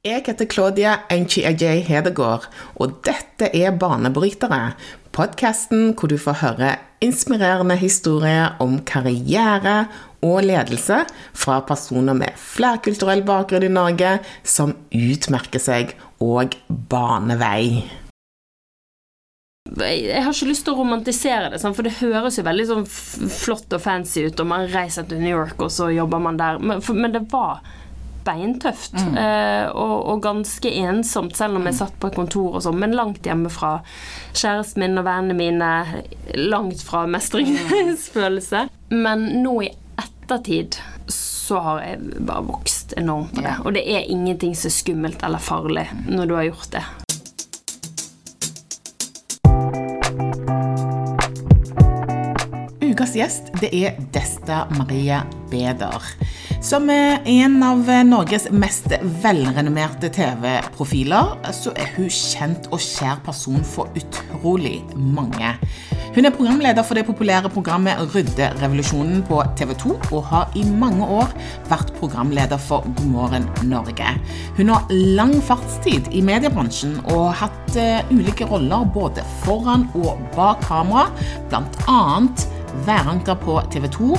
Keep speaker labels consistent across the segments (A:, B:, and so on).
A: Jeg heter Claudia Enchi-Ajay Hedegaard, og dette er Banebrytere. Podkasten hvor du får høre inspirerende historier om karriere og ledelse fra personer med flerkulturell bakgrunn i Norge som utmerker seg og baner vei.
B: Jeg har ikke lyst til å romantisere det, for det høres jo veldig sånn flott og fancy ut, og man reiser til New York, og så jobber man der, men det var beintøft mm. eh, og, og, ganske ensomt, selv om jeg satt på et kontor og sånn, men langt hjemme fra kjæresten min og vennene mine. Langt fra mestringsfølelse. Men nå i ettertid så har jeg bare vokst enormt på det. Og det er ingenting som er skummelt eller farlig når du har gjort det.
A: Ukas gjest det er Desta Marie Beder. Som en av Norges mest velrenommerte TV-profiler, så er hun kjent og kjær person for utrolig mange. Hun er programleder for det populære programmet Rydderevolusjonen på TV 2, og har i mange år vært programleder for God morgen Norge. Hun har lang fartstid i mediebransjen og har hatt uh, ulike roller både foran og bak kamera, bl.a. væranker på TV 2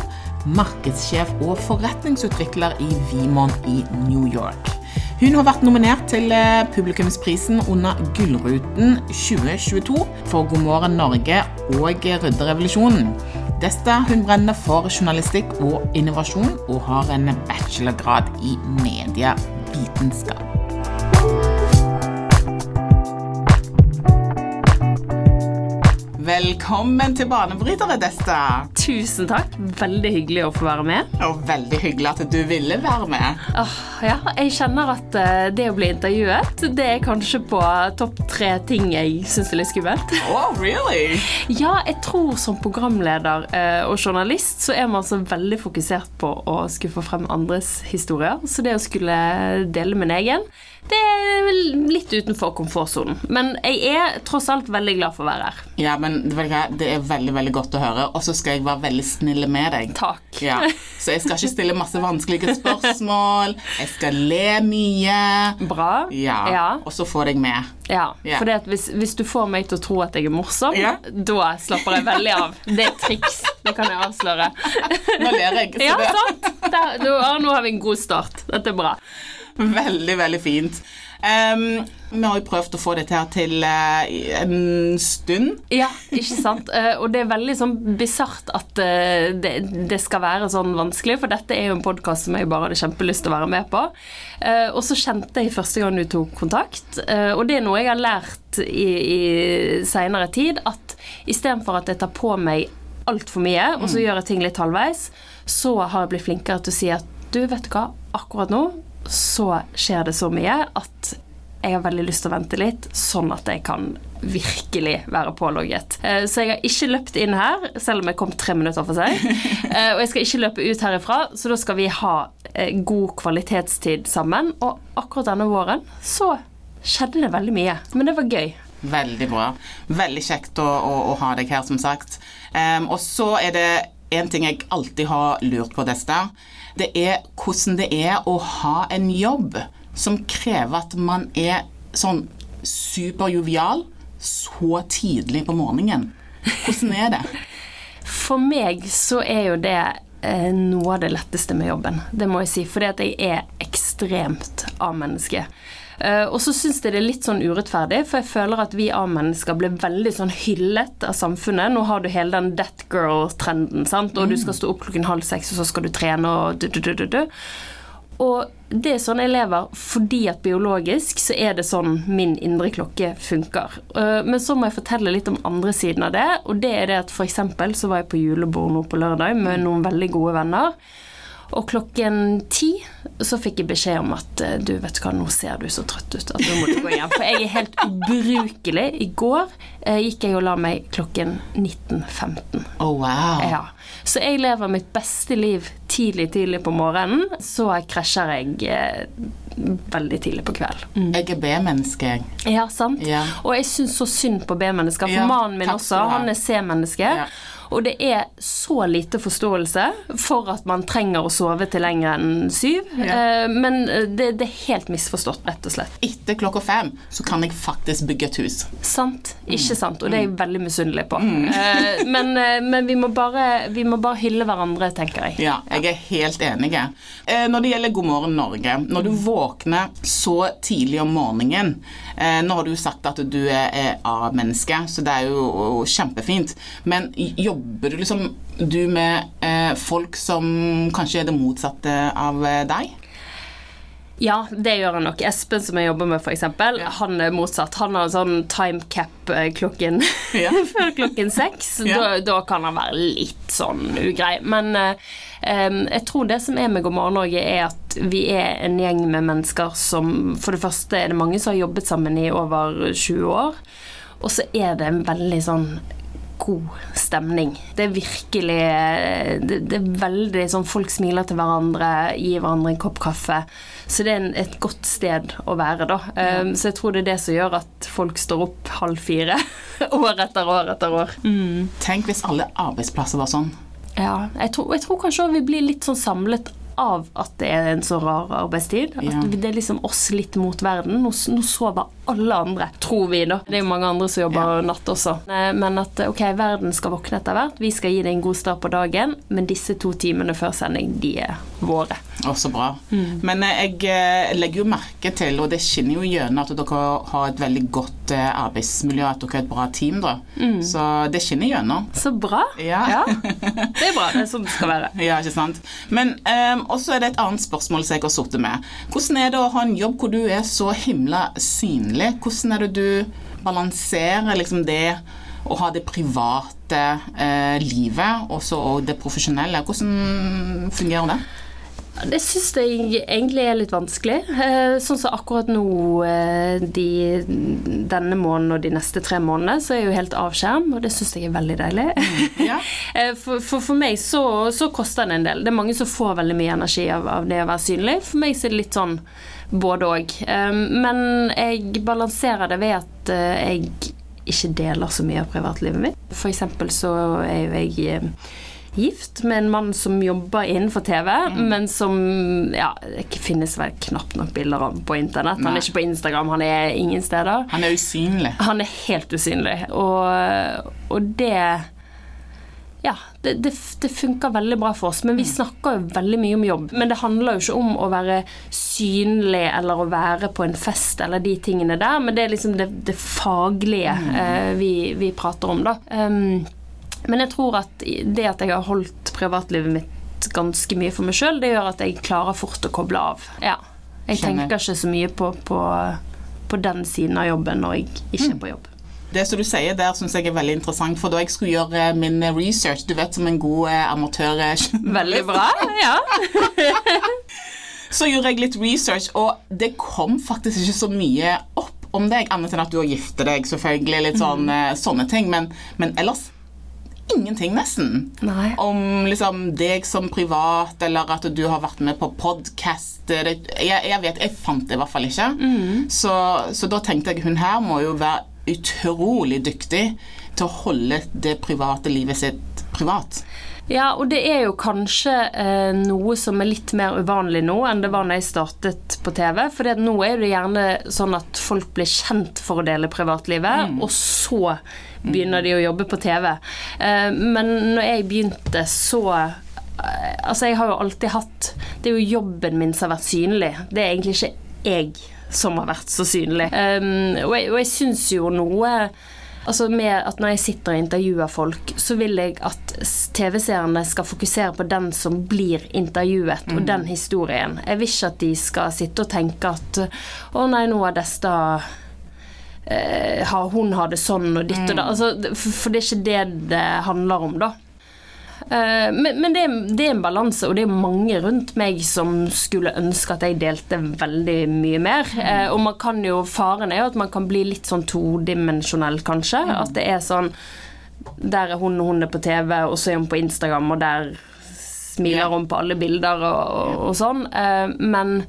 A: markedssjef og forretningsutvikler i Vimon i New York. Hun har vært nominert til eh, publikumsprisen under Gullruten 2022 for God morgen Norge og Rydderevolusjonen. Desta hun brenner for journalistikk og innovasjon, og har en bachelorgrad i medievitenskap. Velkommen til Banebrytere, Desta.
B: Tusen takk. Veldig hyggelig å få være med.
A: Og veldig hyggelig at du ville være med.
B: Oh, ja, jeg kjenner at uh, det å bli intervjuet, det er kanskje på topp tre ting jeg syns er litt skummelt.
A: Oh, really?
B: ja, jeg tror som programleder uh, og journalist så er man så veldig fokusert på å skulle få frem andres historier. Så det å skulle dele min egen det er litt utenfor komfortsonen. Men jeg er tross alt veldig glad for å være her.
A: Ja, men det er veldig veldig godt å høre. Og så skal jeg være veldig snill med deg.
B: Takk.
A: Ja. Så jeg skal ikke stille masse vanskelige spørsmål. Jeg skal le mye.
B: Bra.
A: Ja. ja. Og så få deg med.
B: Ja, ja. for hvis, hvis, du får meg til å tro at jeg er morsom, da slapper jeg veldig av. Det er triks. Det kan jeg avsløre.
A: Nå ler jeg.
B: Ja, sant. Der, nå har vi en god start. Dette er bra.
A: Veldig, veldig fint. Um, vi har jo prøvd å få dette her til uh, en stund.
B: Ja, ikke sant. Uh, og det er veldig sånn bisart at uh, det, det, skal være sånn vanskelig, for dette er jo en podkast som jeg bare hadde kjempelyst til å være med på. og så kjente jeg første gang du tok kontakt, og det er noe jeg har lært i, i seinere tid, at istedenfor at jeg tar på meg altfor mye, og så mm. gjør jeg ting litt halvveis, så har jeg blitt flinkere til å si at du, vet du hva, akkurat nå så skjer det så mye at jeg har veldig lyst til å vente litt, sånn at jeg kan virkelig være pålogget. Eh, så jeg har ikke løpt inn her, selv om jeg kom tre minutter for seg. Eh, og jeg skal ikke løpe ut herifra, så da skal vi ha eh, god kvalitetstid sammen. Og akkurat denne våren så skjedde det veldig mye. Men det var gøy.
A: Veldig bra. Veldig kjekt å, å, å ha deg her, som sagt. Um, og så er det en ting jeg alltid har lurt på, Desta det er hvordan det er å ha en jobb som krever at man er sånn superjovial så tidlig på morgenen. Hvordan er det?
B: For meg så er jo det eh, noe av det letteste med jobben. Det må jeg si. Fordi at jeg er ekstremt A-menneske. Uh, og så syns jeg det er litt sånn urettferdig, for jeg føler at vi A-mennesker blir veldig sånn hyllet av samfunnet. Nå har du hele den that girl-trenden, sant, og mm. du skal stå opp klokken halv seks, og så skal du trene og du, du, du, du. Og det er sånn jeg lever fordi at biologisk så er det sånn min indre klokke funker. Uh, men så må jeg fortelle litt om andre siden av det, og det er det at f.eks. så var jeg på julebord nå på lørdag med noen veldig gode venner. Og klokken ti så fikk jeg beskjed om at eh, du vet hva, nå ser du så trøtt ut at nå må du gå hjem. For jeg er helt ubrukelig. I går eh, gikk jeg og la meg klokken 19.15.
A: Oh, wow.
B: Ja. Så jeg lever mitt beste liv tidlig, tidlig på morgenen. Så krasjer jeg eh, veldig tidlig på kveld.
A: Mm. Jeg er B-menneske, jeg.
B: Ja, sant. Ja. Og jeg syns så synd på B-mennesker. For ja, mannen min også, han er C-menneske. Ja. Og det er så lite forståelse for at man trenger å sove til lenger enn syv.
A: Ja.
B: Eh, Men det, det er helt misforstått, rett og slett.
A: Etter klokka fem så kan jeg faktisk bygge et hus.
B: Sant,
A: Mm.
B: ikke sant, og det er jeg veldig misunnelig på. Mm. Men, eh, men vi, må bare, vi må bare hylle hverandre, tenker jeg.
A: Ja, jeg er helt enig. Eh, når det gjelder God morgen Norge, når du våkner så tidlig om morgenen eh, Nå har du jo sagt at du er, A-menneske, så det er jo kjempefint. Men jobber liksom du med eh, folk som kanskje er det motsatte av eh, deg?
B: Ja, det gjør han nok. Espen som jeg jobber med, f.eks.,
A: Ja.
B: han er motsatt. Han har en sånn time cap eh, klokken
A: Ja.
B: før klokken seks.
A: Ja.
B: Da, da kan han være litt sånn ugrei. Men eh, jeg tror det som er med God morgen Norge, er at vi er en gjeng med mennesker som For det første er det mange som har jobbet sammen i over 20 år. Og så er det en veldig sånn god stemning. Det er virkelig eh, Det, det er veldig sånn Folk smiler til hverandre, gir hverandre en kopp kaffe. Så det er en, et godt sted å være, da. Um, så jeg tror det er det som gjør at folk står opp halv fire år etter år etter år.
A: Tenk hvis alle arbeidsplasser var sånn.
B: Ja, jeg tror, jeg tror kanskje vi blir litt sånn samlet av at det er en så rar arbeidstid. At
A: Ja.
B: det er liksom oss litt mot verden. Nå, nå sover alle andre, tror vi, da. Det er jo mange andre som jobber natt også. Eh, Men at ok, verden skal våkne etter hvert. Vi skal gi det en god start på dagen, men disse to timene før sending, de er våre.
A: Å, så bra. Men eh, jeg eh, legger jo merke til, og det skinner jo gjennom at dere har et veldig godt arbeidsmiljø, at dere er et bra team, da. Så det skinner gjennom.
B: Så bra.
A: Ja.
B: Det er bra. Det er sånn det skal være.
A: Ja, ikke sant. Men um, også er det et annet spørsmål som jeg har sittet med. Hvordan er det å ha en jobb hvor du er så himla synlig? Hvordan er det du balanserer liksom det å ha det private eh, livet og så og det profesjonelle? Hvordan fungerer det?
B: Det syns jeg egentlig er litt vanskelig. Eh, Sånn som akkurat nå eh, de, denne måneden og de neste tre månedene, så er jeg jo helt avskjerm, og det syns jeg er veldig deilig.
A: Ja.
B: Eh, For, for, for meg så, så koster det en del. Det er mange som får veldig mye energi av, av det å være synlig. For meg så er det litt sånn både òg. Men jeg balanserer det ved at eh, jeg ikke deler så mye av privatlivet mitt. For eksempel så er jo jeg eh, gift med en mann som jobber innenfor TV, men som Ja, det finnes vel knapt nok bilder av på internett. Han er ikke på Instagram, han er ingen steder.
A: Han er usynlig.
B: Han er helt usynlig, og, og det ja, det, det, det funker veldig bra for oss, men vi snakker jo veldig mye om jobb. Men det handler jo ikke om å være synlig eller å være på en fest eller de tingene der, men det er liksom det, det faglige eh, vi, vi prater om, da. Um, men jeg tror at det at jeg har holdt privatlivet mitt ganske mye for meg sjøl, det gjør at jeg klarer fort å koble av. Ja. Jeg tenker ikke så mye på, på, på den siden av jobben når jeg ikke er på jobb.
A: Det som du sier der, syns jeg er veldig interessant. For da jeg skulle gjøre eh, min research, du vet som en god eh, amatør eh,
B: Veldig bra. Ja.
A: Så gjorde jeg litt research, og det kom faktisk ikke så mye opp om deg, annet enn at du har giftet deg, selvfølgelig, litt sånn, mm. sånne ting, men, men ellers ingenting, nesten.
B: Nei.
A: Om liksom deg som privat, eller at du har vært med på podkast. Jeg, jeg vet, jeg fant det i hvert fall ikke. Så, så da tenkte jeg hun her må jo være utrolig dyktig til å holde det private livet sitt privat.
B: Ja, og det er jo kanskje eh, noe som er litt mer uvanlig nå enn det var når jeg startet på TV. For nå er det gjerne sånn at folk blir kjent for å dele privatlivet, og så begynner de å jobbe på TV. Eh, men når jeg begynte, så eh, Altså, jeg har jo alltid hatt Det er jo jobben min som har vært synlig. Det er egentlig ikke jeg som har vært så synlig. Um, og jeg, og jeg syns jo noe Altså med at Når jeg sitter og intervjuer folk, så vil jeg at TV-seerne skal fokusere på den som blir intervjuet, og den historien. Jeg vil ikke at de skal sitte og tenke at Å nei, nå har Desta eh, har- Hun har det sånn og ditt og da. Altså, for, for det er ikke det det handler om, da. Eh, Men, men det, det er en balanse, og det er mange rundt meg som skulle ønske at jeg delte veldig mye mer. Mm. Og man kan jo, faren er jo at man kan bli litt sånn todimensjonell, kanskje. At det er sånn Der er hun, og hun er på TV, og så er hun på Instagram, og der smiler
A: Ja.
B: hun på alle bilder og, og, og sånn. Eh, Men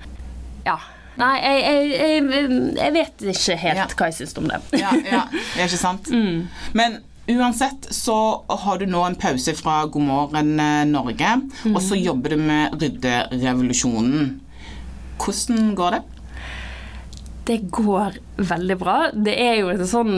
B: ja. Nei, jeg, jeg, jeg, jeg vet ikke helt
A: Ja.
B: hva jeg syns om det.
A: Ja, ja, det er ikke sant? Men uansett så har du nå en pause fra God morgen Norge, Norge, og så jobber du med rydderevolusjonen. Hvordan går det?
B: Det går veldig bra. Det er jo en sånn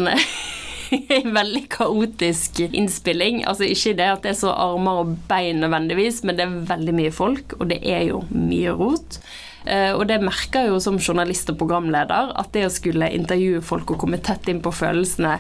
B: veldig kaotisk innspilling. Altså Ikke det at det er så armer og bein nødvendigvis, men det er veldig mye folk, og det er jo mye rot. Uh, og det merker jeg jo som journalist og programleder, at det å skulle intervjue folk og komme tett inn på følelsene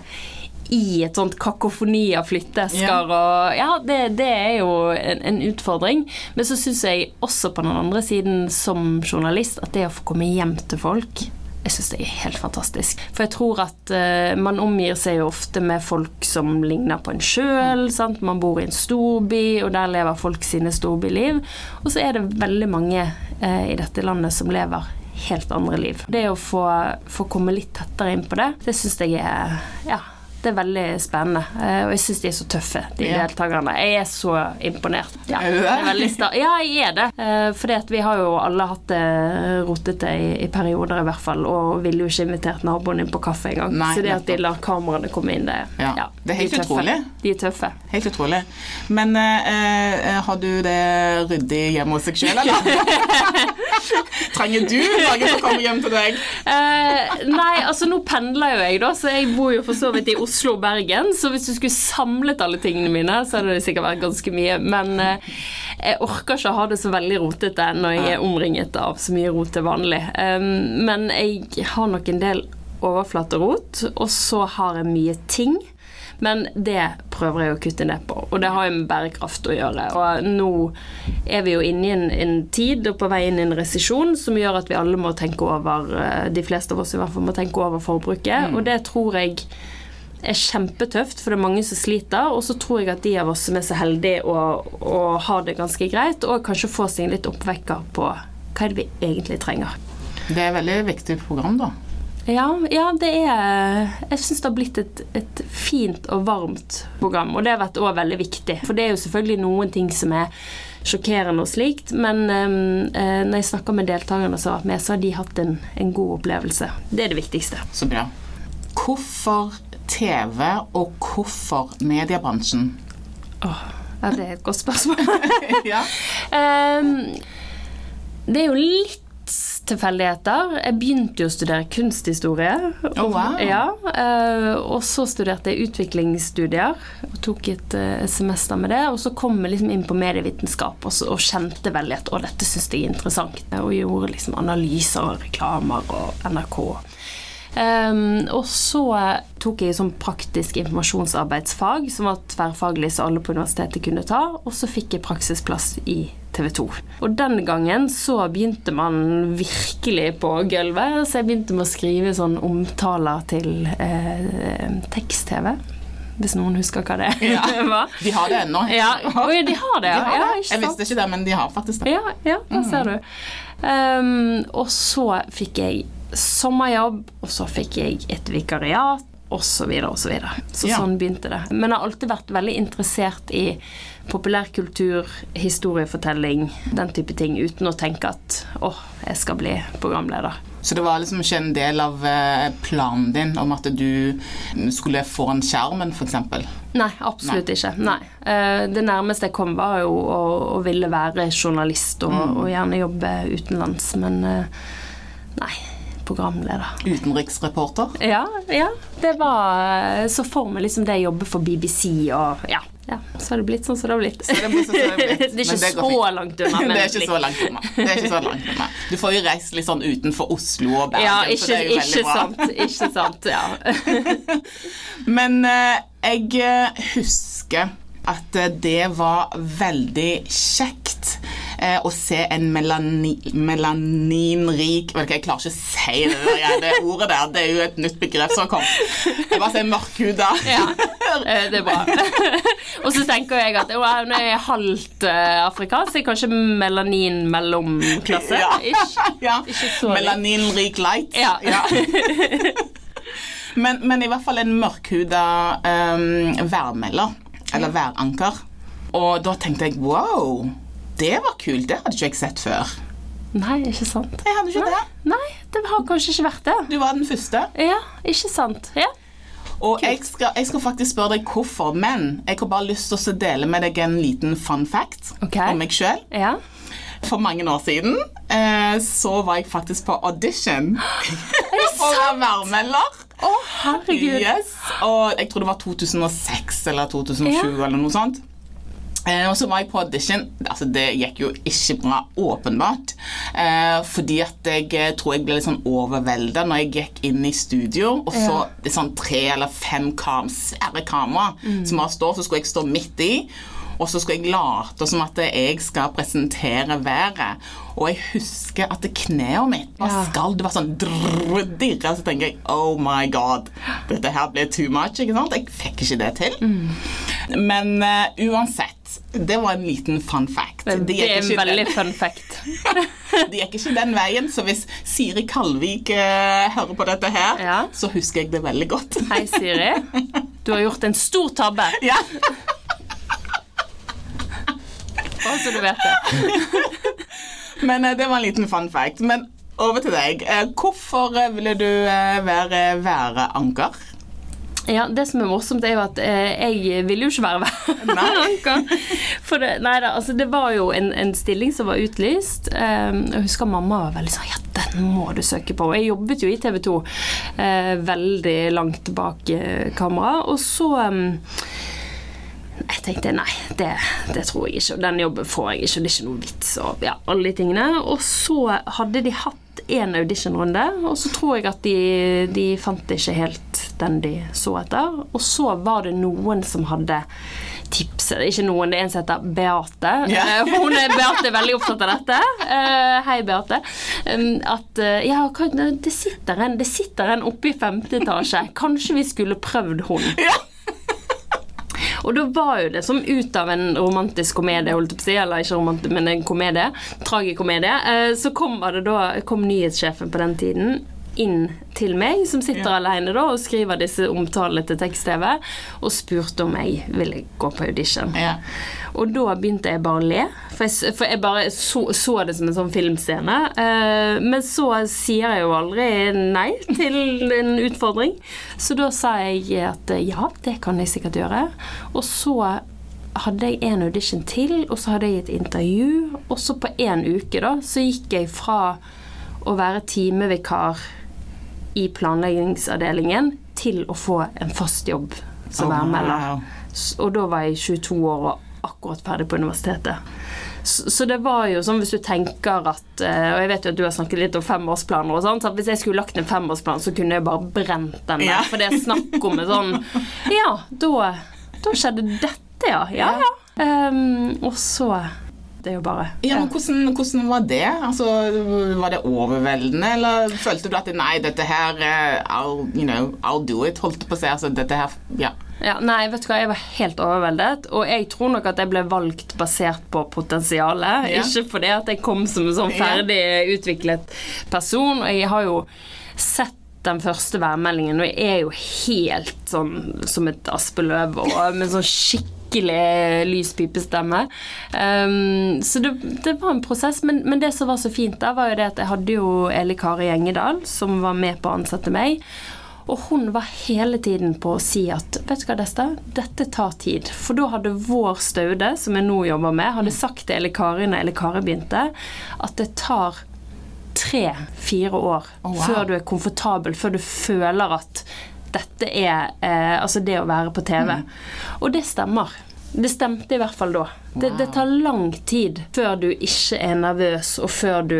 B: i et sånt kakofoni av flytteesker yeah. og Ja, det, det, er jo en, en utfordring. Men så syns jeg også på den andre siden som journalist at det å få komme hjem til folk jeg syns det er helt fantastisk. For jeg tror at uh, man omgir seg jo ofte med folk som ligner på en sjøl. Man bor i en storby, og der lever folk sine storbyliv. Og så er det veldig mange uh, i dette landet som lever helt andre liv. Det å få, få komme litt tettere inn på det, det syns jeg er ja, det er veldig spennende. Eh, og jeg syns de er så tøffe, de ja. deltakerne. Jeg er så imponert. Ja, er ja jeg er det. For fordi at vi har jo alle hatt det rotete i, i perioder, i hvert fall. Og ville jo ikke invitert naboen inn på kaffe engang. Så det at de lar kameraene komme inn, det,
A: ja. ja det er helt de er utrolig.
B: De er tøffe.
A: Helt utrolig. Men uh, har du det ryddig hjemme hos deg sjøl, eller? Trenger du noen som kommer hjem til deg?
B: Uh, nei, altså nå pendler jo jeg, da, så jeg bor jo for så vidt i Oslo Oslo og Bergen, så hvis du skulle samlet alle tingene mine, så hadde det sikkert vært ganske mye. Men eh, jeg orker ikke å ha det så veldig rotete når jeg er omringet av så mye rot til vanlig. Um, men jeg har nok en del overflaterot, og så har jeg mye ting. Men det prøver jeg å kutte ned på, og det har jo med bærekraft å gjøre. Og nå er vi jo inne i en, en tid og på vei inn i en resesjon som gjør at vi alle må tenke over, eh, de fleste av oss i hvert fall må tenke over forbruket, mm. og det tror jeg er kjempetøft, for det er mange som sliter. Og så tror jeg at de av oss som er så heldige og, og har det ganske greit, og kanskje får seg en litt oppvekker på hva er det vi egentlig trenger.
A: Det er et veldig viktig program, da.
B: Ja, ja det er Jeg syns det har blitt et, et, fint og varmt program, og det har vært òg veldig viktig. For det er jo selvfølgelig noen ting som er sjokkerende og slikt, men um, når jeg snakker med deltakerne som har vært med, så har de hatt en, en god opplevelse. Det er det viktigste.
A: Så bra. Hvorfor TV, og hvorfor mediebransjen?
B: Oh, ja, det er et godt spørsmål.
A: ja.
B: um, det er jo litt tilfeldigheter. Jeg begynte jo å studere kunsthistorie.
A: Oh, wow.
B: ja, uh, og så studerte jeg utviklingsstudier og tok et uh, semester med det. Og så kom jeg liksom inn på medievitenskap og, så, og kjente veldig at å, dette syns jeg er interessant. Og gjorde liksom analyser og reklamer og NRK. Um, og så tok jeg sånn praktisk informasjonsarbeidsfag, som var tverrfaglig så alle på universitetet kunne ta, og så fikk jeg praksisplass i TV 2. Og den gangen så begynte man virkelig på gulvet, så jeg begynte med å skrive sånn omtaler til eh, tekst-TV. Hvis noen husker hva det
A: ja. var. De har det ennå.
B: Ja. Oh, ja, de har det. De har
A: det. Ja, jeg visste ikke det, men de har faktisk det.
B: Ja, ja da ser du. Um, og så fikk jeg sommerjobb, og så fikk jeg et vikariat, osv. Så, videre, og så, videre. så ja. sånn begynte det. Men jeg har alltid vært veldig interessert i populærkultur, historiefortelling, den type ting, uten å tenke at å, jeg skal bli programleder.
A: Så det var liksom ikke en del av eh, planen din om at du skulle få en skjermen, f.eks.?
B: Nei, absolutt Nei. ikke. Nei. Eh, det nærmeste jeg kom, var jo å, å ville være journalist og, mm. og gjerne jobbe utenlands, men eh, nei programleder.
A: Utenriksreporter?
B: Ja, ja. Det var Så for meg liksom det jeg jobbe for BBC og ja. Ja, så har det blitt sånn som det har blitt.
A: det, blitt sånn det, blitt.
B: det, er ikke så langt unna.
A: det er ikke så langt unna. Det er ikke så langt unna. Du får jo reist litt sånn utenfor Oslo og Bergen,
B: ja, ikke,
A: så det er jo veldig
B: bra. Sant, ikke sant, ja.
A: Men uh, jeg eh, husker at eh, det var veldig kjekt eh, å se en melani, melaninrik Jeg klarer ikke å si det, der, det ordet der. Det er jo et nytt begrep som kommet. Jeg bare sier mørkhuda.
B: Ja, eh, det er bra. Og så tenker jeg at når jeg er halvt uh, afrikansk, kanskje melanin mellomklasse.
A: Ja. Ikke, ja. ikke Melaninrik light.
B: Ja. ja.
A: Men, men, i hvert fall en mørkhuda um, værmelder, eller væranker. Og da tenkte jeg wow, det var kult. Det hadde ikke jeg sett før.
B: Nei, ikke sant.
A: Jeg hadde ikke
B: Nei.
A: det.
B: Nei, det har kanskje ikke vært det.
A: Du var den første.
B: Ja, ikke sant. Ja.
A: Og jeg skal, jeg skal faktisk spørre deg hvorfor, men jeg har bare lyst til å dele med deg en liten fun fact
B: okay.
A: om meg sjøl.
B: Ja.
A: For mange år siden eh, så var jeg faktisk på audition for å være værmelder.
B: Å, herregud.
A: Yes, og jeg tror det var 2006 eller 2007
B: Ja.
A: eller noe sånt. Eh, og så var jeg på audition. Altså, det gikk jo ikke bra, åpenbart. Eh, fordi at jeg eh, tror jeg ble litt sånn overvelda når jeg gikk inn i studio og så
B: Ja.
A: det sånn tre eller fem kam, svære kamera som bare står, så skulle jeg stå midt i. Og så skulle jeg late som at jeg skal presentere været. Og jeg husker at kneet mitt var
B: Ja.
A: skall. Det var sånn dirra. Så tenker jeg oh my god, dette her ble too much. ikke sant? Jeg fikk ikke det til. Men uh, uansett, det var en liten fun fact.
B: Det, er en veldig
A: den-
B: fun fact.
A: det gikk ikke den veien, så hvis Siri Kalvik eh, hører på dette her,
B: Ja.
A: så husker jeg det veldig godt.
B: Hei, Siri. Du har gjort en stor tabbe,
A: ja.
B: bare så du vet det.
A: Men eh, det var en liten fun fact. Men over til deg. Eh, hvorfor ville du være væranker?
B: Ja, Det som er morsomt, er jo at eh, jeg ville jo ikke være. For det, nei da, altså det var jo en, en stilling som var utlyst. Eh, jeg husker mamma var veldig sånn Ja, den må du søke på. Jeg jobbet jo i TV 2 eh, veldig langt bak eh, kamera. Og så eh, jeg tenkte nei, det, det tror jeg ikke. Og den jobben får jeg ikke. og Det er ikke noe vits. Og ja, alle de tingene. Og så hadde de hatt en auditionrunde, og så tror jeg at de, de fant ikke helt den de så etter. Og så var det noen som hadde tipset. Ikke noen, det er en som heter Beate. Yeah. For Hun er Beate veldig opptatt av dette. Eh, hei, Beate. Um, At eh, ja, det sitter en, det sitter en oppe i femte etasje. Kanskje vi skulle prøvd hun.
A: Ja.
B: Og da var jo det som ut av en romantisk komedie, holdt på å si, eller ikke romantisk, men en komedie, tragikomedie, eh, så kom, det da, kom nyhetssjefen på den tiden inn til meg, som sitter
A: Ja.
B: alene da og skriver disse omtalene til tekst-TV, og spurte om jeg ville gå på audition.
A: Ja.
B: Og da begynte jeg bare å le, for jeg, for jeg bare så, så det som en sånn filmscene. Uh, men så sier jeg jo aldri nei til en utfordring. Så da sa jeg at eh, ja, det kan jeg sikkert gjøre. Og så hadde jeg en audition til, og så hadde jeg et intervju. Og så på én uke da, så gikk jeg fra å være timevikar i planleggingsavdelingen til å få en fast jobb som
A: Oh,
B: værmelder. Og da var jeg 22 år og akkurat ferdig på universitetet. Så, så det var jo sånn hvis du tenker at eh, Og jeg vet jo at du har snakket litt om femårsplaner og sånn, så hvis jeg skulle lagt en femårsplan, så kunne jeg bare brent den der.
A: Ja.
B: For det er snakk om en sånn Ja, da, da skjedde dette, ja. Ja, ja. Um, og så Det er jo bare
A: Ja, men hvordan, hvordan var det? Altså, var det overveldende, eller følte du at nei, dette her eh, I'll, you know, I'll do it, holdt på å si. Altså, dette her Ja.
B: Ja, nei, vet du hva, jeg var helt overveldet. Og jeg tror nok at jeg ble valgt basert på potensialet.
A: Ja.
B: Ikke fordi at jeg kom som en sånn ferdig utviklet person. Og jeg har jo sett den første værmeldingen, og jeg er jo helt sånn som et aspeløv og med sånn skikkelig lyspipestemme. Um, så det, det var en prosess, men, men det som var så fint da, var jo det at jeg hadde jo Eli Kari Gjengedal, som var med på å ansette meg. Og hun var hele tiden på å si at vet du hva, Desta, dette tar tid. For da hadde vår Staude, som jeg nå jobber med, hadde sagt til Eli Kari når Eli Kari begynte, at det tar tre-fire år
A: Oh, wow.
B: før du er komfortabel, før du føler at dette er eh, Altså det å være på TV.
A: Mm.
B: Og det stemmer. Det stemte i hvert fall da. Det, det tar lang tid før du ikke er nervøs, og før du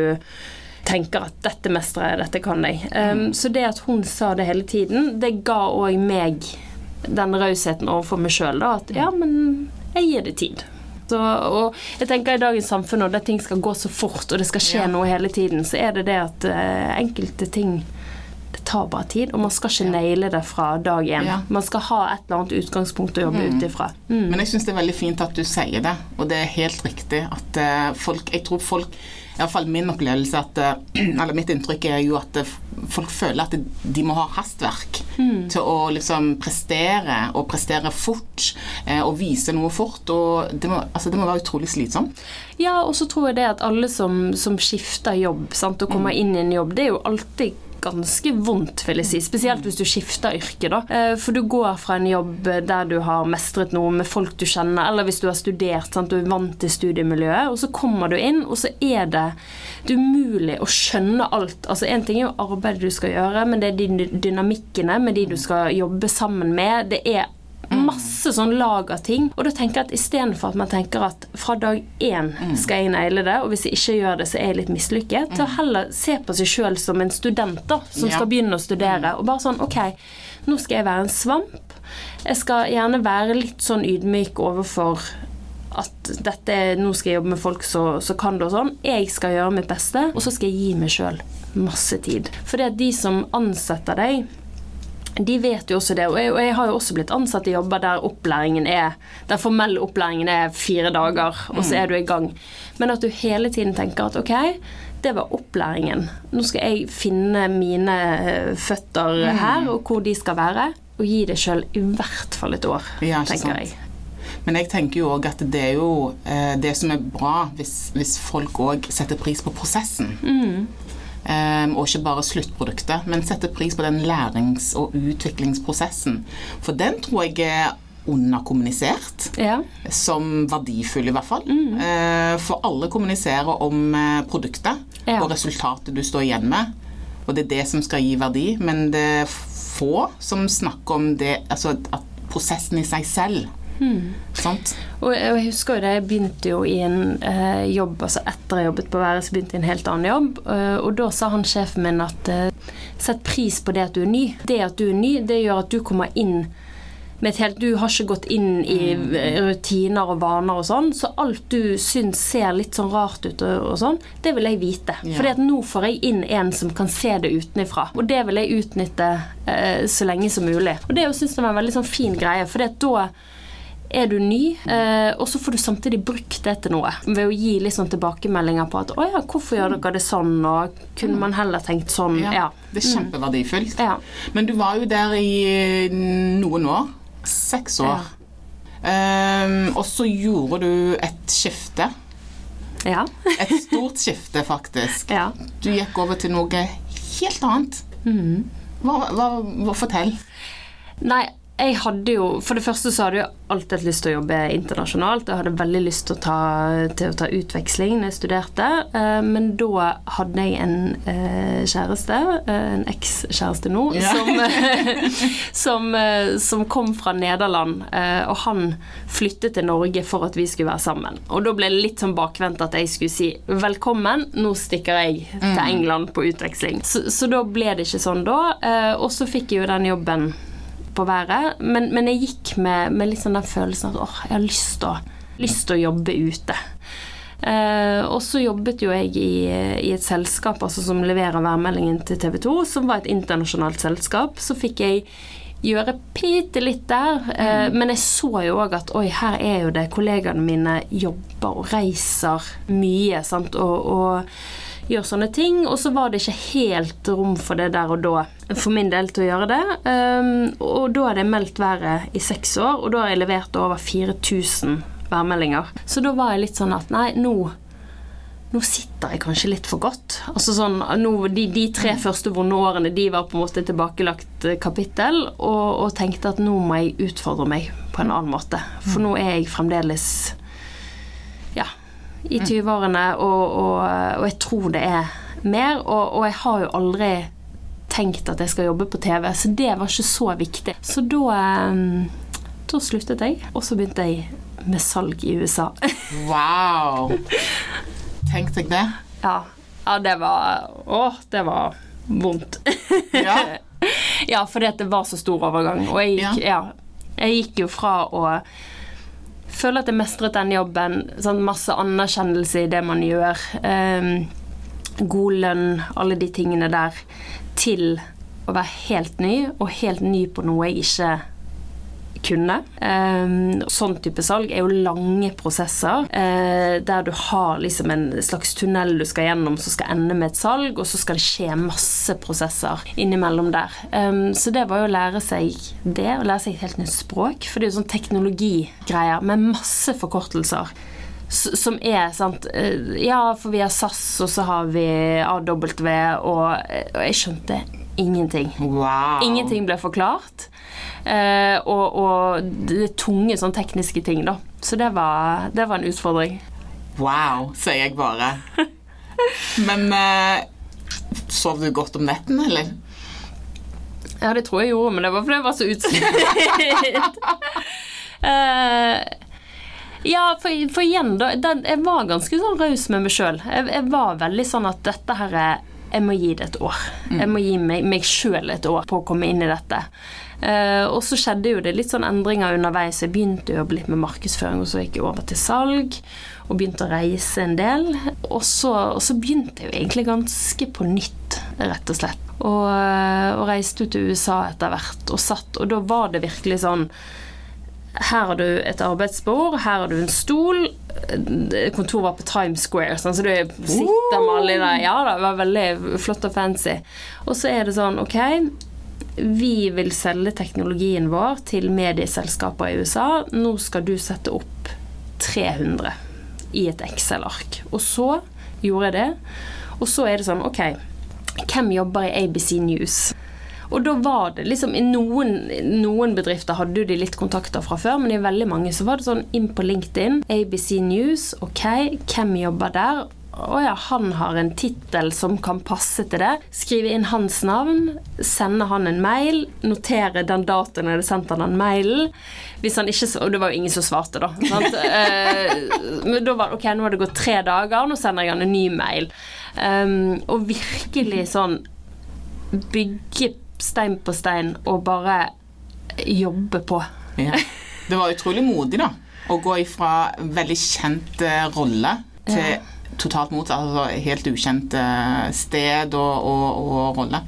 B: tenker at 'dette mestrer jeg, dette kan jeg'. Um, så det at hun sa det hele tiden, det ga òg meg den rausheten overfor meg sjøl, da. At ja, men jeg gir det tid. Så, og jeg tenker i dagens samfunn, og der ting skal gå så fort, og det skal skje
A: Ja.
B: noe hele tiden, så er det det at uh, enkelte ting tar bare tid, og man skal ikke naile det fra dag én.
A: Ja.
B: Man skal ha et eller annet utgangspunkt å jobbe ut ifra. Mm.
A: Men jeg syns det er veldig fint at du sier det, og det er helt riktig at eh, folk Jeg tror folk Iallfall min opplevelse at eh, Eller mitt inntrykk er jo at eh, folk føler at de må ha hastverk til å liksom prestere, og prestere fort, og vise noe fort. Og det må, altså, det må være utrolig slitsomt.
B: Ja, og så tror jeg det at alle som, som skifter jobb sant, og kommer inn i en jobb, det er jo alltid ganske vondt, vil jeg si. Spesielt hvis du skifter yrke, da. Eh, For du går fra en jobb der du har mestret noe med folk du kjenner, eller hvis du har studert, sant, du er vant til studiemiljøet, og så kommer du inn, og så er det det er umulig å skjønne alt. Altså En ting er jo arbeidet du skal gjøre, men det er de dynamikkene med de du skal jobbe sammen med. Det er masse sånn lag av ting. Og da tenker jeg at istedenfor at man tenker at fra dag én skal jeg naile det, og hvis jeg ikke gjør det, så er jeg litt mislykket, til å heller se på seg sjøl som en student da, som skal begynne å studere. Og bare sånn OK, nå skal jeg være en svamp. Jeg skal gjerne være litt sånn ydmyk overfor at dette, nå skal jeg jobbe med folk som kan det og sånn. Jeg skal gjøre mitt beste, og så skal jeg gi meg sjøl masse tid. For det er de som ansetter deg, de vet jo også det. Og jeg, og jeg har jo også blitt ansatt i jobber der opplæringen er Den formelle opplæringen er fire dager, og så er du i gang. Men at du hele tiden tenker at ok, det var opplæringen. Nå skal jeg finne mine eh, føtter her, og hvor de skal være. Og gi det sjøl i hvert fall et år,
A: Ja,
B: tenker jeg.
A: Men jeg tenker jo òg at det er jo eh, det som er bra hvis, hvis folk òg setter pris på prosessen. Eh, og ikke bare sluttproduktet, men setter pris på den lærings- og utviklingsprosessen. For den tror jeg er underkommunisert.
B: Ja.
A: Som verdifull, i hvert fall. Mm. for alle kommuniserer om eh, produktet
B: Ja.
A: og resultatet du står igjen med. Og det er det som skal gi verdi, men det er få som snakker om det, altså at prosessen i seg selv. Sant?
B: Og jeg husker jo det, jeg begynte jo i en eh, jobb, altså etter jeg jobbet på Været, så begynte jeg i en helt annen jobb. eh, og da sa han sjefen min at eh, sett pris på det at du er ny. Det at du er ny, det gjør at du kommer inn med et helt Du har ikke gått inn i eh, rutiner og vaner og sånn, så alt du syns ser litt sånn rart ut og, og sånn, det vil jeg vite.
A: Ja.
B: Fordi at nå får jeg inn en som kan se det utenifra. Og det vil jeg utnytte eh, så lenge som mulig. Og det syns jeg var en veldig sånn fin greie, for da er du ny, eh, og så får du samtidig brukt det til noe. Ved å gi litt sånn tilbakemeldinger på at 'Å ja, hvorfor gjør dere det sånn?' og 'Kunne man heller tenkt sånn?'
A: Ja,
B: Ja.
A: Det er kjempeverdifullt.
B: Ja.
A: Men du var jo der i noen år. Seks år. Ehm, og så gjorde du et skifte.
B: ja.
A: Et stort skifte, faktisk.
B: ja.
A: Du gikk over til noe helt annet.
B: Mm.
A: Hva, hva, hva, fortell.
B: Nei, jeg hadde jo For det første så hadde jeg alltid hatt lyst til å jobbe internasjonalt. Jeg hadde veldig lyst til å ta, til å ta utveksling når jeg studerte. eh, Men da hadde jeg en eh, kjæreste, eh, en ekskjæreste nå,
A: Ja.
B: som, som, som kom fra Nederland. Og han flyttet til Norge for at vi skulle være sammen. Og da ble det litt sånn bakvendt at jeg skulle si 'velkommen, nå stikker jeg til England på utveksling'. Så, så da ble det ikke sånn da. Og så fikk jeg jo den jobben på været. Men, men jeg gikk med, med sånn den følelsen at åh, jeg har lyst til å, lyst til å jobbe ute. Eh, og så jobbet jo jeg i, i et selskap altså, som leverer værmeldingen til TV 2, som var et internasjonalt selskap. Så fikk jeg gjøre bitte litt der. Eh, Men jeg så jo òg at oi, her er jo det kollegaene mine jobber og reiser mye. sant, og, og gjør sånne ting. Og så var det ikke helt rom for det der og da, for min del, til å gjøre det. Um, og da hadde jeg meldt været i seks år, og da har jeg levert over 4000 værmeldinger. Så da var jeg litt sånn at nei, nå nå sitter jeg kanskje litt for godt. Altså sånn, nå, de, de tre første vonde årene de var på en måte tilbakelagt eh, kapittel, og, og tenkte at nå må jeg utfordre meg på en annen måte. For nå er jeg fremdeles i 20-årene, og, og, og jeg tror det er mer. Og, og jeg har jo aldri tenkt at jeg skal jobbe på TV, så det var ikke så viktig. Så da, eh, da sluttet jeg, og så begynte jeg med salg i USA.
A: Wow! Tenk deg det.
B: Ja, ja det var Å, det var vondt.
A: Ja.
B: ja, fordi at det var så stor overgang. Og jeg gikk, ja. jeg gikk jo fra å føle at jeg mestret den jobben, sånn masse anerkjennelse i det man gjør, Um, god lønn, alle de tingene der, til å være helt ny, og helt ny på noe jeg ikke kunne. Um, sånn type salg er jo lange prosesser eh, der du har liksom en slags tunnel du skal gjennom som skal ende med et salg, og så skal det skje masse prosesser innimellom der. Um, så det var jo å lære seg det, å lære seg et helt nytt språk, for det er jo sånn teknologigreier med masse forkortelser som er sant eh, Ja, for vi har SAS, og så har vi AW, og, eh, og jeg skjønte ingenting.
A: Wow.
B: Ingenting ble forklart. Eh, og, og det tunge sånn tekniske ting, da. Så det var, det var en utfordring.
A: Wow, sier jeg bare. Men eh, sov du godt om netten, eller?
B: Ja, det tror jeg gjorde, men det var fordi jeg var så utslitt. Eh, ja, for, for igjen, da den, Jeg var ganske sånn raus med meg sjøl. Jeg, jeg var veldig sånn at dette her er Jeg må gi det et år. Jeg må gi meg, meg sjøl et år på å komme inn i dette. Eh, og så skjedde jo det litt sånn endringer underveis. Jeg begynte å jobbe litt med markedsføring, og så gikk jeg over til salg. Og begynte å reise en del. Og så, og så begynte jeg jo egentlig ganske på nytt, rett og slett. Og, eh, og reiste ut til USA etter hvert og satt, og da var det virkelig sånn her har du et arbeidsbord, her har du en stol. Kontoret var på Times Square, sånn, så du sitter med alle de der. Ja da, det var veldig flott og fancy. Og så er det sånn, ok Vi vil selge teknologien vår til medieselskaper i USA. Nå skal du sette opp 300 i et Excel-ark. Og så gjorde jeg det. Og så er det sånn, ok Hvem jobber i ABC News? Og da var det liksom I noen, noen bedrifter hadde jo de litt kontakter fra før, men i veldig mange så var det sånn inn på LinkedIn. ABC News, ok, hvem jobber der? Å ja, han har en tittel som kan passe til det. Skrive inn hans navn, sende han en mail, notere den datoen jeg hadde sendt han den mailen. Hvis han ikke, Og det var jo ingen som svarte, da. Eh, men da var det ok, nå har det gått tre dager, nå sender jeg han en ny mail. Um, og virkelig sånn bygge stein på stein og bare jobbe på.
A: Ja. Det var utrolig modig, da. Å gå ifra veldig kjent eh, rolle til totalt motsatt. Altså helt ukjent eh, sted og, og, og rolle.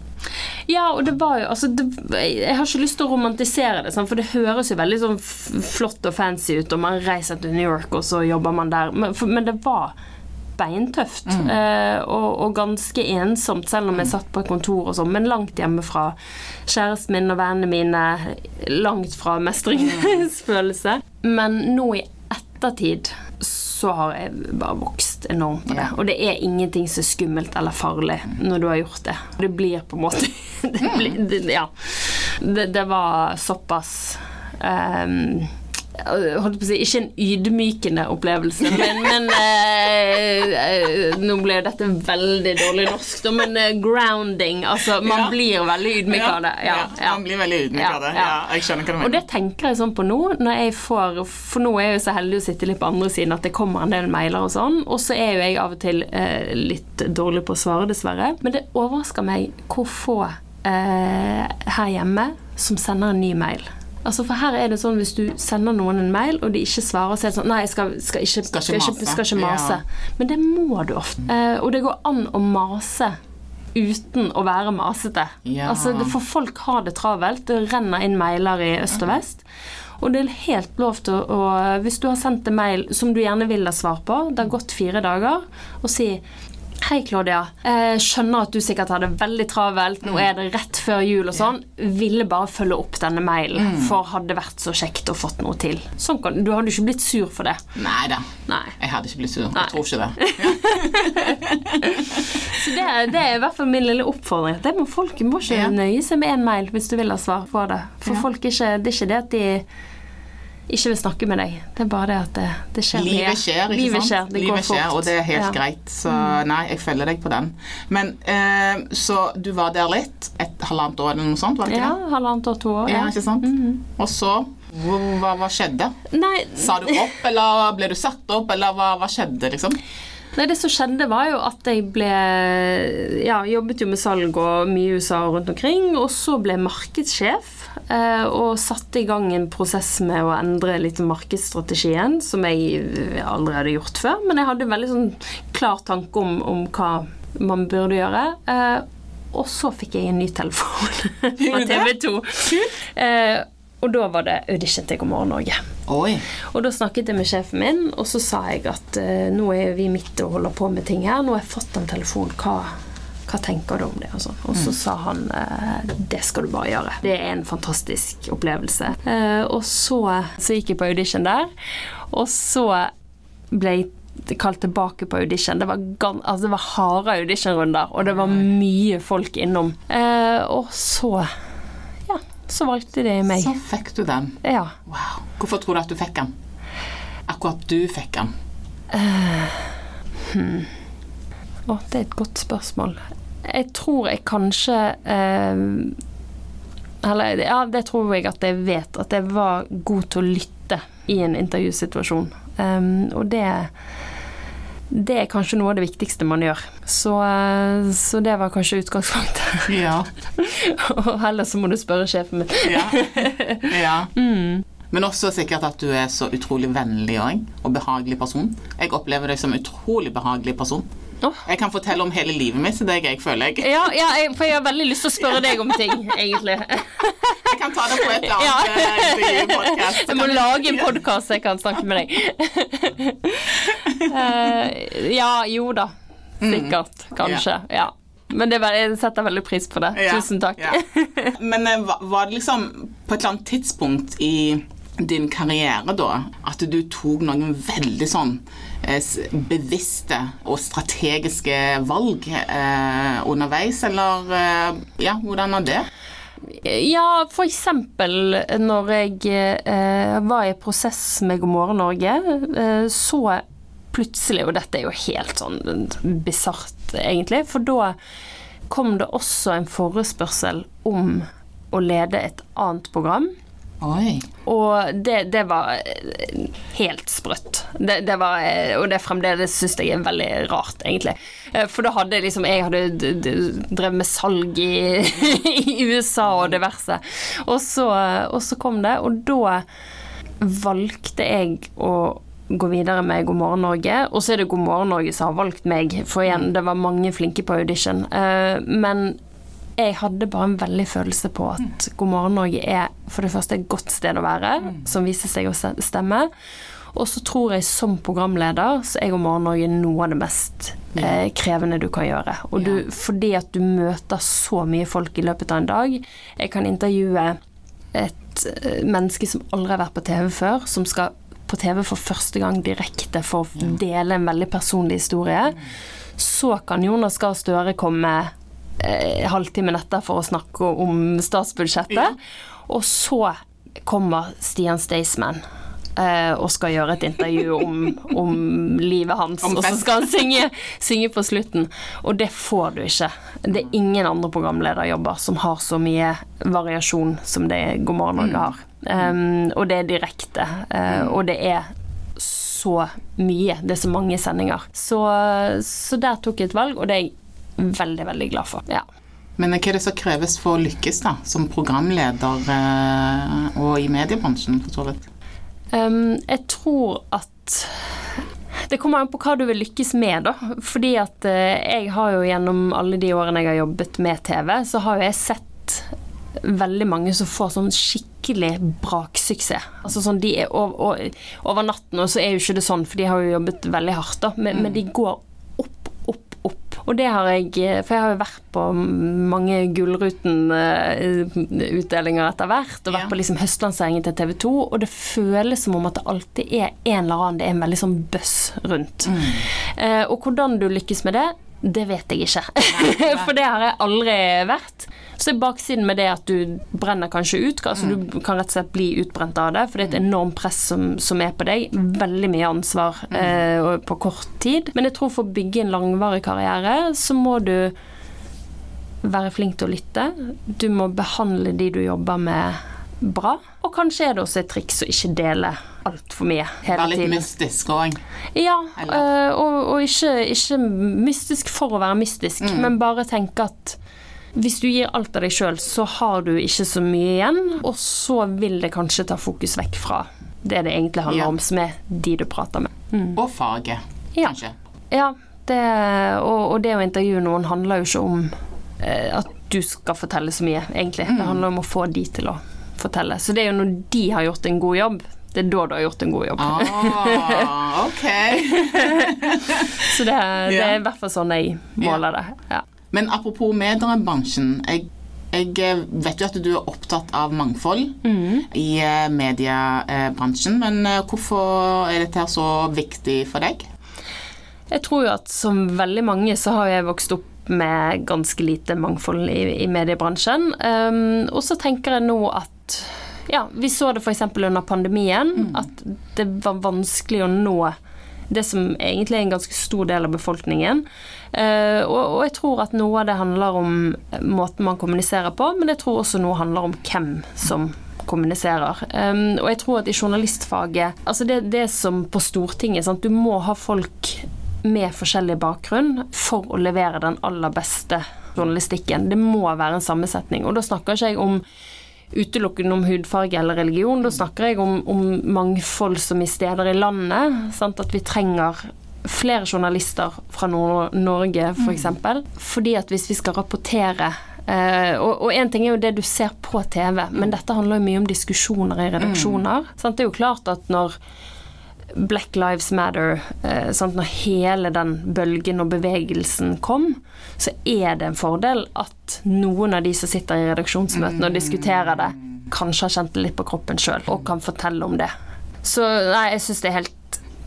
B: Ja, og det var jo altså, det, Jeg har ikke lyst til å romantisere det, for det høres jo veldig sånn flott og fancy ut, og man reiser til New York, og så jobber man der. Men, for, men det var beintøft eh, og, og ganske ensomt, selv om jeg satt på et kontor og sånn, men langt hjemmefra. Kjæresten min og vennene mine, langt fra mestringsfølelse. Men nå i ettertid så har jeg bare vokst enormt på det. Og det er ingenting som er skummelt eller farlig når du har gjort det. Det blir på en måte det blir, det, Ja. Det, det var såpass ehm, holdt på å si, Ikke en ydmykende opplevelse, men, men eh, eh, Nå ble dette veldig dårlig norsk, da, men eh, grounding Altså, man
A: Ja.
B: blir veldig ydmyk av det. Ja, ja.
A: Man blir veldig ydmyk
B: Ja,
A: av det.
B: ja.
A: Jeg skjønner hva du
B: Og det tenker jeg sånn på nå, når jeg får For nå er jeg jo så heldig å sitte litt på andre siden at det kommer en del mailer og sånn, og så er jo jeg av og til eh, litt dårlig på å svare, dessverre. Men det overrasker meg hvor få eh, her hjemme som sender en ny mail. Altså For her er det sånn hvis du sender noen en mail, og de ikke svarer, så er det sånn Nei, jeg skal, skal, ikke,
A: Skal ikke
B: skal, ikke, skal ikke mase. Men det må du ofte. Eh, og det går an å mase uten å være masete.
A: Ja.
B: Altså, det, for folk har det travelt. Det renner inn mailer i øst og vest. Og det er helt lov til å Hvis du har sendt en mail som du gjerne vil ha svar på, det har gått fire dager, og si Hei, Claudia. Jeg skjønner at du sikkert har det veldig travelt. Nå er det rett før jul og sånn. Ville bare følge opp denne mailen, for hadde vært så kjekt å fått noe til. Sånn kan, du hadde ikke blitt sur for det.
A: Nei da. Jeg hadde ikke blitt sur.
B: Nei.
A: Jeg tror ikke det.
B: Så det, det er i hvert fall min lille oppfordring. Det må Folk må ikke nøye seg med én mail hvis du vil ha svar på det. For
A: Ja.
B: folk er ikke, det er ikke det at de ikke vil snakke med deg. Det er bare det at det, det skjer.
A: Livet skjer, ikke
B: Livet
A: sant?
B: skjer, det går
A: Livet skjer,
B: fort.
A: og det er helt
B: Ja. Mm.
A: greit. Så nei, jeg følger deg på den. Men eh, Så du var der litt? Et halvannet år eller noe sånt? var det ikke
B: Ja,
A: det?
B: halvannet år, to år.
A: Ja,
B: Ja.
A: ikke sant? Og så hva, hva skjedde?
B: Nei,
A: Sa du opp, eller ble du satt opp, eller hva, hva skjedde, liksom?
B: Nei, det som skjedde var jo at jeg ble Ja, jobbet jo med salg og mye i USA og rundt omkring, og så ble jeg markedssjef. Eh, Og satte i gang en prosess med å endre litt markedsstrategien, som jeg aldri hadde gjort før. Men jeg hadde en veldig sånn klar tanke om, om hva man burde gjøre. Eh, Og så fikk jeg en ny telefon fra? TV 2. Eh, Og da var det audition til God morgen Norge.
A: Oi.
B: Og da snakket jeg med sjefen min, og så sa jeg at eh, nå er vi midt og holder på med ting her. Nå har jeg fått en telefon. Hva, hva tenker du om det? Sånn. og så sa han eh, det skal du bare gjøre. Det er en fantastisk opplevelse. Eh, og så, så gikk jeg på audition der, og så ble jeg kalt tilbake på audition. Det var, altså det var harde auditionrunder, og det var mye folk innom. Eh, og så Ja, så valgte de meg.
A: Så fikk du den.
B: Ja.
A: Wow. Hvorfor tror du at du fikk den? Akkurat du fikk den.
B: Å, det er et godt spørsmål. Jeg tror jeg kanskje eh, Eller ja, det tror jeg at jeg vet. At jeg var god til å lytte i en intervjusituasjon. Um, og det det er kanskje noe av det viktigste man gjør. Så, eh, så det var kanskje utgangspunktet.
A: Ja.
B: Og heller så må du spørre sjefen min.
A: ja. ja. Men også sikkert at du er så utrolig vennlig òg, og behagelig person. Jeg opplever deg som utrolig behagelig person. Jeg kan fortelle om hele livet mitt til deg, jeg føler jeg.
B: Ja, ja jeg, for jeg har veldig lyst til å spørre deg om ting, egentlig.
A: Jeg kan ta det på et eller annet ja. podkast.
B: Jeg må lage en podkast jeg kan snakke med deg. Uh, ja, jo da. Sikkert. Kanskje. Ja. Men det, jeg setter veldig pris på det. Tusen takk.
A: Men eh, var- det liksom på et eller annet tidspunkt i din karriere da at du tok noen veldig sånn eh, bevisste og strategiske valg eh, underveis, eller eh, Ja, hvordan er det?
B: Ja, eksempel når jeg eh, var i prosess med God morgen Norge, eh, så plutselig, og dette er jo helt sånn bisart egentlig, for da kom det også en forespørsel om å lede et annet program.
A: Oi.
B: Og det, det var eh, helt sprøtt. Det, det var, eh, og det fremdeles syns jeg er veldig rart, egentlig. Eh, For da hadde liksom Jeg hadde drevet med salg i, i USA og diverse. Og så, og så kom det, og da valgte jeg å gå videre med God morgen Norge. Og så er det God morgen Norge som har valgt meg, for igjen, det var mange flinke på audition. Men jeg hadde bare en veldig følelse på at God morgen Norge er for det første et godt sted å være, som viser seg å stemme. Og så tror jeg som programleder så er God morgen Norge noe av det mest eh, krevende du kan gjøre. Og du, fordi at du møter så mye folk i løpet av en dag. Jeg kan intervjue et eh, menneske som aldri har vært på TV før, som skal på TV for første gang direkte for å dele en veldig personlig historie. Så kan Jonas Gahr Støre komme eh, halvtimen etter for å snakke om statsbudsjettet. Og så kommer Stian Staysman eh, og skal gjøre et intervju om, om livet hans.
A: Om
B: og så skal han synge, synge på slutten. Og det får du ikke. Det er ingen andre programlederjobber som har så mye variasjon som det God morgen Norge har. Um, og det er direkte. Uh, og det er så mye. Det er så mange sendinger. Så, så der tok jeg et valg, og det er jeg veldig, veldig glad for. Ja.
A: Men hva er det som kreves for å lykkes da, som programleder eh, og i mediebransjen, for så vidt?
B: Um, jeg tror at det kommer an på hva du vil lykkes med, da. Fordi at eh, jeg har jo gjennom alle de årene jeg har jobbet med TV, så har jo jeg sett veldig mange som får sånn skikkelig braksuksess. Altså sånn de er over, over, over natten, og så er jo ikke det sånn, for de har jo jobbet veldig hardt, da. Men, men de går. Og det har jeg For jeg har jo vært på mange Gullruten-utdelinger etter hvert, og vært
A: Ja.
B: på liksom høstlanseringen til TV 2, og det føles som om at det alltid er en eller annen Det er en veldig sånn buzz rundt. Eh, og hvordan du lykkes med det, det vet jeg ikke. For det har jeg aldri vært. Så er baksiden med det at du brenner kanskje ut. Altså Du kan rett og slett bli utbrent av det, for det er et enormt press som, som er på deg. Veldig mye ansvar eh, på kort tid. Men jeg tror for å bygge en langvarig karriere, så må du være flink til å lytte. Du må behandle de du jobber med, bra. Og kanskje er det også et triks å ikke dele altfor mye hele
A: Vær litt
B: tiden.
A: mystisk òg.
B: Ja, øh, og, og ikke, ikke mystisk for å være mystisk,
A: Mm.
B: men bare tenke at hvis du gir alt av deg sjøl, så har du ikke så mye igjen, og så vil det kanskje ta fokus vekk fra det det egentlig handler
A: Ja.
B: om, som er de du prater med.
A: Og faget,
B: Ja.
A: kanskje.
B: Ja, det, og, og det å intervjue noen handler jo ikke om eh, at du skal fortelle så mye, egentlig.
A: Mm.
B: Det handler om å få de til å fortelle. Så det er jo når de har gjort en god jobb, det er da du har gjort en god jobb.
A: Ah, ok.
B: Så det, det er i hvert fall sånn jeg måler det. Ja.
A: Men apropos mediebransjen. Jeg Jeg eh, vet jo at du er opptatt av mangfold
B: Mm.
A: i eh, mediebransjen, men eh, hvorfor er dette her så viktig for deg?
B: Jeg tror jo at som veldig mange så har jeg vokst opp med ganske lite mangfold i, i mediebransjen. Um, og så tenker jeg nå at ja, vi så det f.eks. under pandemien, at det var vanskelig å nå det som egentlig er en ganske stor del av befolkningen. Eh, og, jeg tror at noe av det handler om måten man kommuniserer på, men jeg tror også noe handler om hvem som kommuniserer. Um, og jeg tror at i journalistfaget Altså det, det som på Stortinget, sant? du må ha folk med forskjellig bakgrunn for å levere den aller beste journalistikken. Det må være en sammensetning. Og da snakker ikke jeg om utelukkende om hudfarge eller religion. Da snakker jeg om, om mangfold som i steder i landet. Sant? At vi trenger flere journalister fra Nor Norge, f.eks. For eksempel. Fordi at hvis vi skal rapportere Uh, og én ting er jo det du ser på TV, men dette handler jo mye om diskusjoner i redaksjoner. Sant? Det er jo klart at når Black Lives Matter, eh, sant? når hele den bølgen og bevegelsen kom, så er det en fordel at noen av de som sitter i redaksjonsmøtene og diskuterer det, kanskje har kjent det litt på kroppen sjøl og kan fortelle om det. Så nei, jeg syns det er helt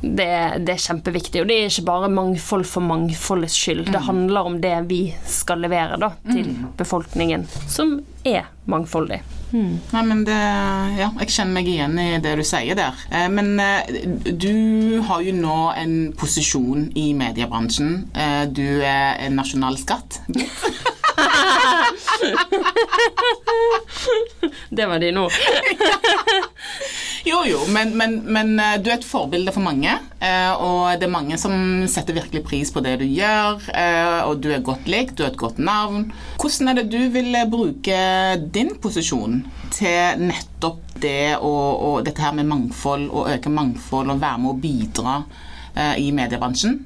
B: det, det er kjempeviktig. Og det er ikke bare mangfold for mangfoldets skyld. Det handler om det vi skal levere da, til befolkningen, som er mangfoldig.
A: Nei, men det, ja, jeg kjenner meg igjen i det du sier der. Eh, Men eh, du har jo nå en posisjon i mediebransjen. Eh, Du er en nasjonal skatt.
B: Det var de nå.
A: Jo, jo, men, men, men eh, du er et forbilde for mange. eh, Og det er mange som setter virkelig pris på det du gjør. eh, Og du er godt likt, du har et godt navn. Hvordan er det du vil bruke din posisjon til nettopp det og, og dette her med mangfold, og øke mangfold og være med å bidra i mediebransjen?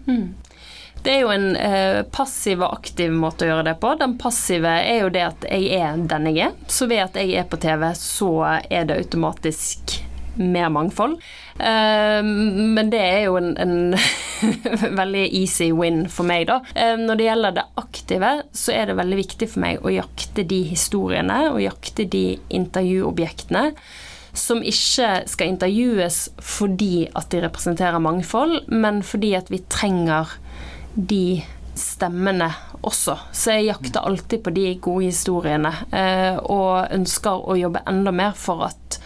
B: Det er jo en eh, passiv og aktiv måte å gjøre det på. Den passive er jo det at jeg er den jeg er. Så ved at jeg er på TV, så er det automatisk mer mangfold. Eh, men det er jo en, en veldig easy win for meg, da. Eh, når det gjelder det aktive, så er det veldig viktig for meg å jakte de historiene og jakte de intervjuobjektene som ikke skal intervjues fordi at de representerer mangfold, men fordi at vi trenger de stemmene også. Så jeg jakter alltid på de gode historiene, eh, og ønsker å jobbe enda mer for at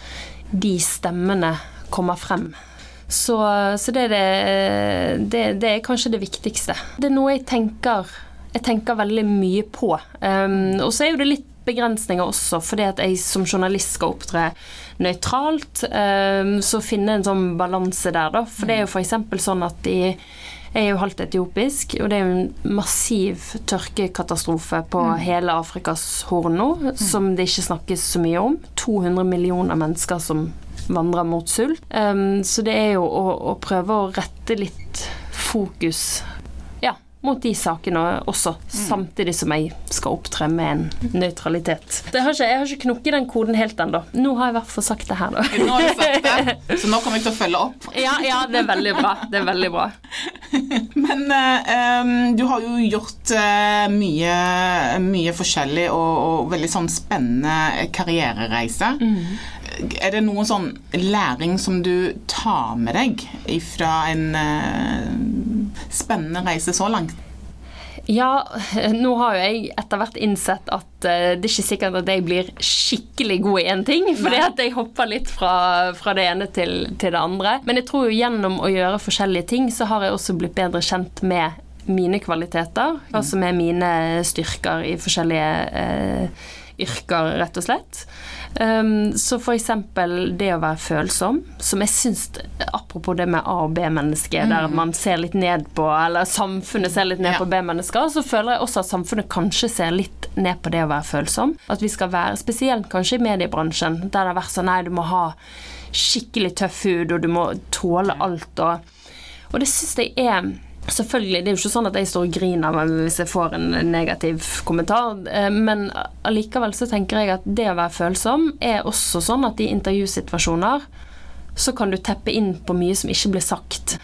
B: de stemmene kommer frem. Så, så det, er det, det, det er kanskje det viktigste. Det er noe jeg tenker, jeg tenker veldig mye på. Um, og så er jo det litt begrensninger også, fordi at jeg som journalist skal opptre nøytralt. Um, så finne en sånn balanse der, da. For det er jo f.eks. sånn at de jeg er jo halvt etiopisk, og det er jo en massiv tørkekatastrofe på hele Afrikas horn nå, som det ikke snakkes så mye om. 200 millioner mennesker som vandrer mot sult. Um, så det er jo å, å prøve å rette litt fokus mot de sakene også, samtidig som jeg skal opptre med en nøytralitet. jeg har ikke, ikke knukket den koden helt ennå. Nå har jeg i hvert fall sagt det her, da.
A: Nå har du sagt det, så nå kommer jeg til å følge opp.
B: Ja, ja, det er veldig bra. Det er veldig bra.
A: Men um, du har jo gjort eh, mye, mye forskjellig og, og veldig sånn spennende karrierereise. Er det noen sånn læring som du tar med deg fra en eh, spennende reise så langt?
B: Ja, nå har jo jeg etter hvert innsett at eh, det er ikke sikkert at jeg blir skikkelig god i én ting, fordi at jeg hopper litt fra, fra det ene til, til det andre. Men jeg tror jo gjennom å gjøre forskjellige ting, så har jeg også blitt bedre kjent med mine kvaliteter, hva som er mine styrker i forskjellige eh, yrker, rett og slett. Um, så eksempel det å være følsom, som jeg syns Apropos det med A- og B-mennesker, der man ser litt ned på Eller samfunnet ser litt ned
A: Ja.
B: på B-mennesker, så føler jeg også at samfunnet kanskje ser litt ned på det å være følsom. At vi skal være, spesielt kanskje i mediebransjen, der det har vært sånn nei, du må ha skikkelig tøff hud, og du må tåle alt, og Og det syns jeg er Selvfølgelig, Det er jo ikke sånn at jeg står og griner hvis jeg får en negativ kommentar, eh, men allikevel så tenker jeg at det å være følsom er også sånn at i intervjusituasjoner så kan du teppe inn på mye som ikke blir sagt.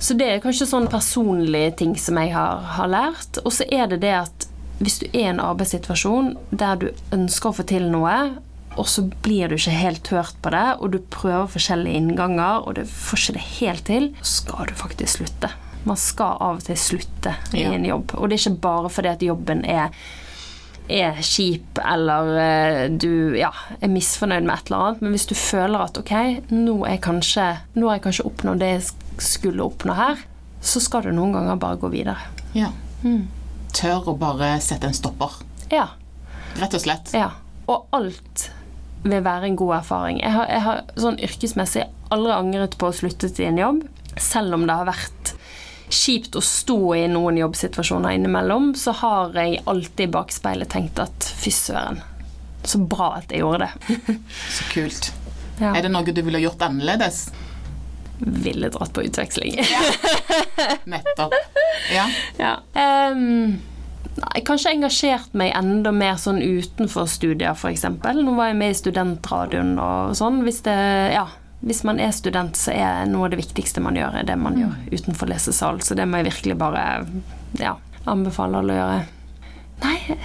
B: Så det er kanskje sånn personlige ting som jeg har, har lært. Og så er det det at hvis du er i en arbeidssituasjon der du ønsker å få til noe, og så blir du ikke helt hørt på det, og du prøver forskjellige innganger, og du får ikke det helt til, så skal du faktisk slutte. Man skal av og til slutte i
A: Ja.
B: en jobb. Og det er ikke bare fordi at jobben er, er kjip eller eh, du ja, er misfornøyd med et eller annet, men hvis du føler at ok, nå er kanskje, nå har jeg kanskje oppnådd det jeg skulle oppnå her, så skal du noen ganger bare gå videre.
A: Ja. Tør å bare sette en stopper.
B: Ja.
A: Rett og slett.
B: Ja. Og alt vil være en god erfaring. Jeg har, jeg har sånn yrkesmessig aldri angret på å slutte til en jobb, selv om det har vært kjipt å stå i noen jobbsituasjoner innimellom, så har jeg alltid i bakspeilet tenkt at fy søren, så bra at jeg gjorde det.
A: Så kult.
B: Ja.
A: Er det noe du ville gjort annerledes?
B: Ville dratt på utveksling.
A: Nettopp. Ja.
B: Ja. Um, nei, kanskje engasjert meg enda mer sånn utenfor studier, f.eks. Nå var jeg med i studentradioen og sånn. Hvis, det, ja, hvis man er student, så er noe av det viktigste man gjør, er det man gjør utenfor lesesal. Så det må jeg virkelig bare ja, anbefale alle å gjøre. Nei, jeg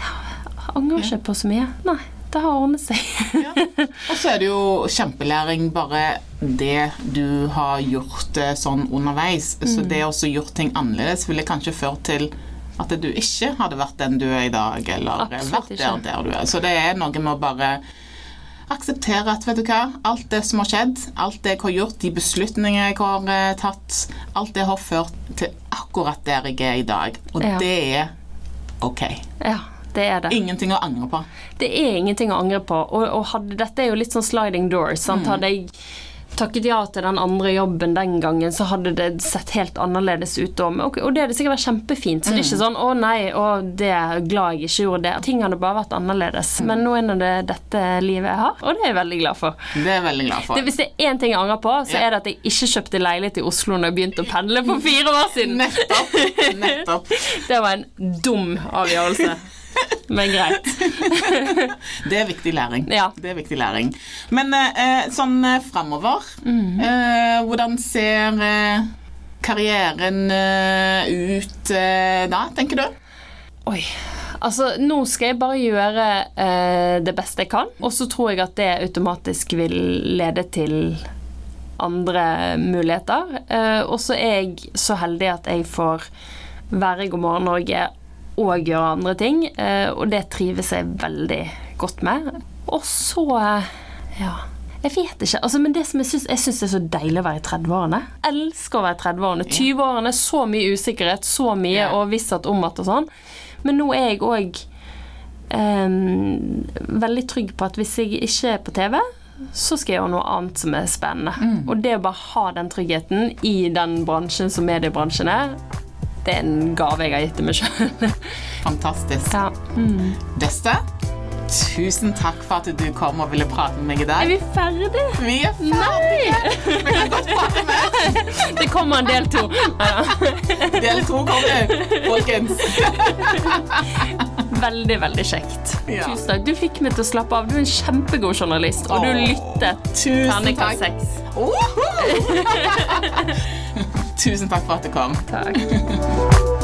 B: angrer ikke på så mye. Nei, det har ordnet seg.
A: Ja. Og så er det jo kjempelæring bare det du har gjort eh, sånn underveis. Så det å gjort ting annerledes ville kanskje ført til at du ikke hadde vært den du er i dag, eller
B: Absolutt
A: vært der, der du er. Så det er noe med å bare akseptere at vet du hva, alt det som har skjedd, alt det jeg har gjort, de beslutninger jeg har eh, tatt, alt det har ført til akkurat der jeg er i dag. Og
B: Ja.
A: det er ok.
B: Ja, det er det.
A: Ingenting å angre på.
B: Det er ingenting å angre på. Og, og hadde, dette er jo litt sånn sliding doors. Sant? Hadde jeg takket ja til den andre jobben den gangen, så hadde det sett helt annerledes ut. Men Og det hadde sikkert vært kjempefint. Så det er ikke sånn 'Å nei, å, det er glad jeg ikke gjorde det'. Ting hadde bare vært annerledes. Men nå er det dette livet jeg har, og det er jeg veldig glad for.
A: Det er veldig glad for.
B: Det, hvis det er én ting jeg angrer på, så
A: Ja.
B: er det at jeg ikke kjøpte leilighet i Oslo når jeg begynte å pendle for fire år siden.
A: Nettopp. Nettopp.
B: Det var en dum avgjørelse. Men greit.
A: Det er viktig læring.
B: Ja.
A: Det er viktig læring. Men eh, sånn fremover framover
B: Mhm.
A: eh, Hvordan ser eh, karrieren eh, ut eh, da, tenker du?
B: Oi. Altså, nå skal jeg bare gjøre eh, det beste jeg kan, og så tror jeg at det automatisk vil lede til andre muligheter. Eh, og så er jeg så heldig at jeg får være i God morgen Norge og gjøre andre ting, eh, og det trives jeg veldig godt med. Og så eh, ja. Jeg vet ikke. Altså, men det som jeg syns jeg det er så deilig å være i 30-årene. Elsker å være i 30-årene. 20-årene, så mye usikkerhet, så mye
A: yeah.
B: og visshet om at og sånn. Men nå er jeg òg veldig trygg på at hvis jeg ikke er på TV, så skal jeg gjøre noe annet som er spennende. Og det å bare ha den tryggheten i den bransjen som mediebransjen er, det er en gave jeg har gitt til meg sjøl.
A: Fantastisk.
B: ja. mm.
A: Deste, tusen takk for at du kom og ville prate med meg i
B: Er vi ferdige?
A: Vi er ferdige. Vi kan godt prate mer.
B: Det kommer en del to. Ja.
A: Del to kommer, folkens.
B: Veldig, veldig kjekt.
A: Ja.
B: Tusen takk. Du fikk meg til å slappe av. Du er en kjempegod journalist, og du lyttet.
A: Tusen
B: Terningkast
A: takk.
B: seks.
A: Tusen takk for at du kom.
B: Takk.